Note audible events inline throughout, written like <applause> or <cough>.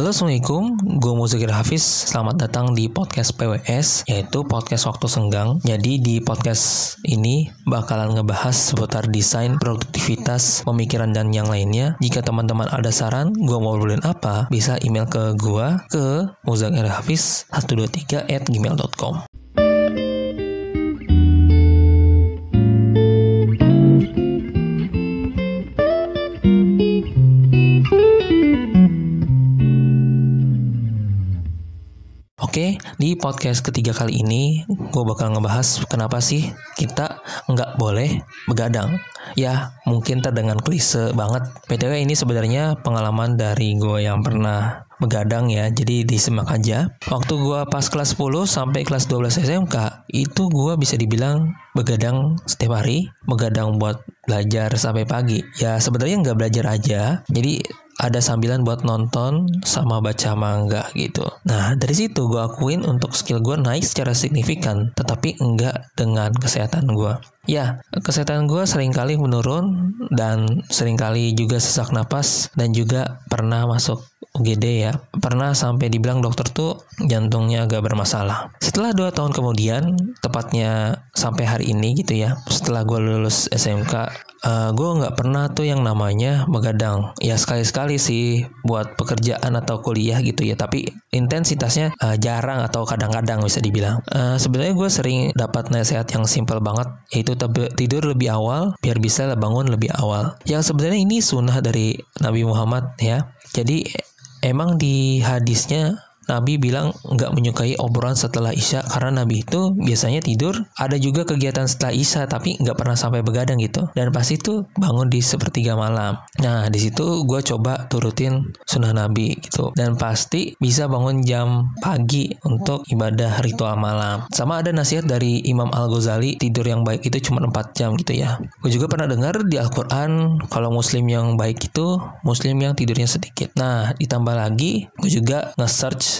Halo Assalamualaikum, gue Muzakir Hafiz. Selamat datang di podcast PWS Yaitu podcast waktu senggang. Jadi di podcast ini bakalan ngebahas seputar desain, produktivitas, pemikiran dan yang lainnya. Jika teman-teman ada saran, gue mau ngobrolin apa Bisa email ke gue ke muzakirhafiz123 at gmail.com Oke, di podcast ketiga kali ini gue bakal ngebahas kenapa sih kita nggak boleh begadang. Ya, mungkin terdengar klise banget. BTW ini sebenarnya pengalaman dari gue yang pernah begadang ya, jadi disimak aja. Waktu gue pas kelas 10 sampai kelas 12 SMK, itu gue bisa dibilang begadang setiap hari, begadang buat belajar sampai pagi. Ya sebenarnya nggak belajar aja, jadi ada sambilan buat nonton sama baca manga gitu. Nah, dari situ gue akuin untuk skill gue naik secara signifikan, tetapi enggak dengan kesehatan gue. Ya, kesehatan gue sering kali menurun dan sering kali juga sesak napas dan juga pernah masuk UGD ya. Pernah sampai dibilang dokter tuh jantungnya agak bermasalah. Setelah dua tahun kemudian, tepatnya sampai hari ini gitu ya, setelah gue lulus SMK, uh, gue nggak pernah tuh yang namanya begadang. Ya sekali-sekali sih buat pekerjaan atau kuliah gitu ya, tapi intensitasnya uh, jarang atau kadang-kadang bisa dibilang. Uh, Sebenarnya gue sering dapat nasihat yang simple banget, yaitu tidur lebih awal biar bisa bangun lebih awal. Yang sebenarnya ini sunnah dari Nabi Muhammad ya. Jadi emang di hadisnya Nabi bilang nggak menyukai obrolan setelah Isya karena Nabi itu biasanya tidur. Ada juga kegiatan setelah Isya tapi nggak pernah sampai begadang gitu. Dan pas itu bangun di sepertiga malam. Nah di situ gue coba turutin sunnah Nabi gitu. Dan pasti bisa bangun jam pagi untuk ibadah ritual malam. Sama ada nasihat dari Imam Al Ghazali tidur yang baik itu cuma 4 jam gitu ya. Gue juga pernah dengar di Al-Quran kalau Muslim yang baik itu Muslim yang tidurnya sedikit. Nah ditambah lagi gue juga nge-search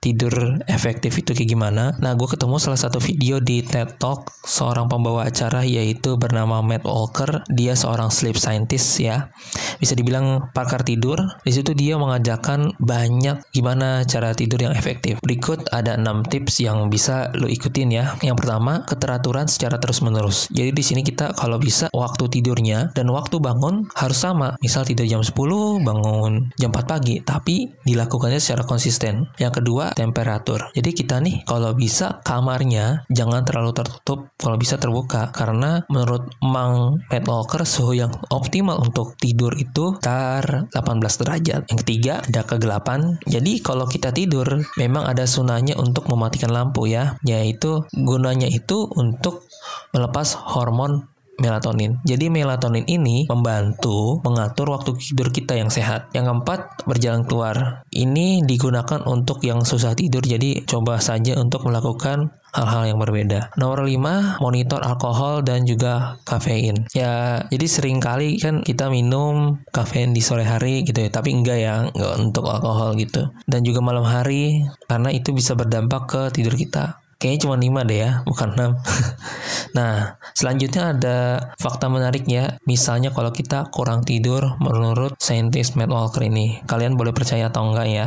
tidur efektif itu kayak gimana. Nah, gue ketemu salah satu video di TED Talk seorang pembawa acara yaitu bernama Matt Walker. Dia seorang sleep scientist ya. Bisa dibilang pakar tidur. Di situ dia mengajarkan banyak gimana cara tidur yang efektif. Berikut ada 6 tips yang bisa lo ikutin ya. Yang pertama, keteraturan secara terus-menerus. Jadi di sini kita kalau bisa waktu tidurnya dan waktu bangun harus sama. Misal tidur jam 10, bangun jam 4 pagi, tapi dilakukannya secara konsisten. Yang kedua, temperatur. Jadi kita nih kalau bisa kamarnya jangan terlalu tertutup, kalau bisa terbuka karena menurut Mang Matt Walker suhu yang optimal untuk tidur itu sekitar 18 derajat. Yang ketiga ada kegelapan. Jadi kalau kita tidur memang ada sunahnya untuk mematikan lampu ya, yaitu gunanya itu untuk melepas hormon melatonin. Jadi melatonin ini membantu mengatur waktu tidur kita yang sehat. Yang keempat, berjalan keluar. Ini digunakan untuk yang susah tidur, jadi coba saja untuk melakukan hal-hal yang berbeda. Nomor 5, monitor alkohol dan juga kafein. Ya, jadi sering kali kan kita minum kafein di sore hari gitu ya, tapi enggak ya, enggak untuk alkohol gitu. Dan juga malam hari karena itu bisa berdampak ke tidur kita. Kayaknya cuma 5 deh ya, bukan 6. <laughs> nah, selanjutnya ada fakta menariknya. Misalnya kalau kita kurang tidur menurut saintis Matt Walker ini. Kalian boleh percaya atau enggak ya.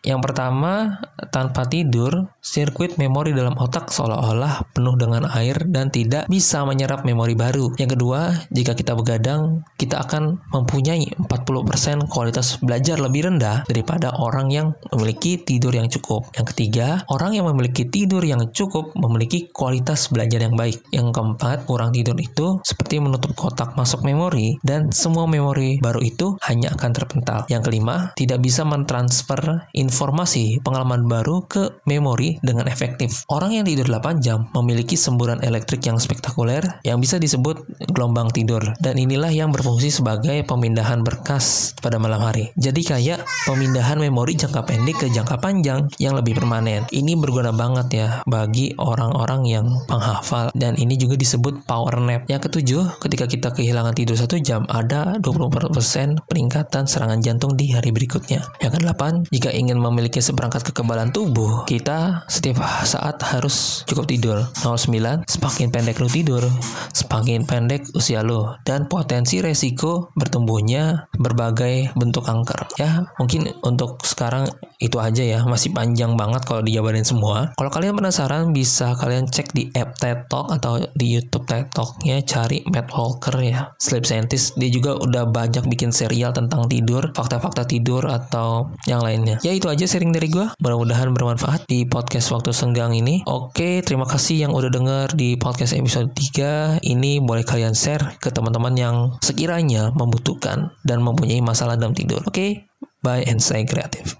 Yang pertama, tanpa tidur, sirkuit memori dalam otak seolah-olah penuh dengan air dan tidak bisa menyerap memori baru. Yang kedua, jika kita begadang, kita akan mempunyai 40% kualitas belajar lebih rendah daripada orang yang memiliki tidur yang cukup. Yang ketiga, orang yang memiliki tidur yang cukup memiliki kualitas belajar yang baik. Yang keempat, kurang tidur itu seperti menutup kotak masuk memori dan semua memori baru itu hanya akan terpental. Yang kelima, tidak bisa mentransfer informasi pengalaman baru ke memori dengan efektif. Orang yang tidur 8 jam memiliki semburan elektrik yang spektakuler yang bisa disebut gelombang tidur. Dan inilah yang berfungsi sebagai pemindahan berkas pada malam hari. Jadi kayak pemindahan memori jangka pendek ke jangka panjang yang lebih permanen. Ini berguna banget ya bagi orang-orang yang penghafal dan ini juga disebut power nap. Yang ketujuh, ketika kita kehilangan tidur satu jam, ada 20% peningkatan serangan jantung di hari berikutnya. Yang kedelapan, jika ingin memiliki seperangkat kekebalan tubuh, kita setiap saat harus cukup tidur. 09, semakin pendek lu tidur, semakin pendek usia lu dan potensi resiko bertumbuhnya berbagai bentuk kanker. Ya, mungkin untuk sekarang itu aja ya, masih panjang banget kalau dijabarin semua. Kalau kalian penasaran bisa kalian cek di app TED Talk atau di YouTube TED Talk-nya cari Matt Walker ya, sleep scientist. Dia juga udah banyak bikin serial tentang tidur, fakta-fakta tidur atau yang lainnya. Ya itu aja sharing dari gue. Mudah-mudahan bermanfaat di podcast waktu senggang ini. Oke, terima kasih yang udah denger di podcast episode 3. Ini boleh kalian share ke teman-teman yang sekiranya membutuhkan dan mempunyai masalah dalam tidur. Oke, bye and stay kreatif.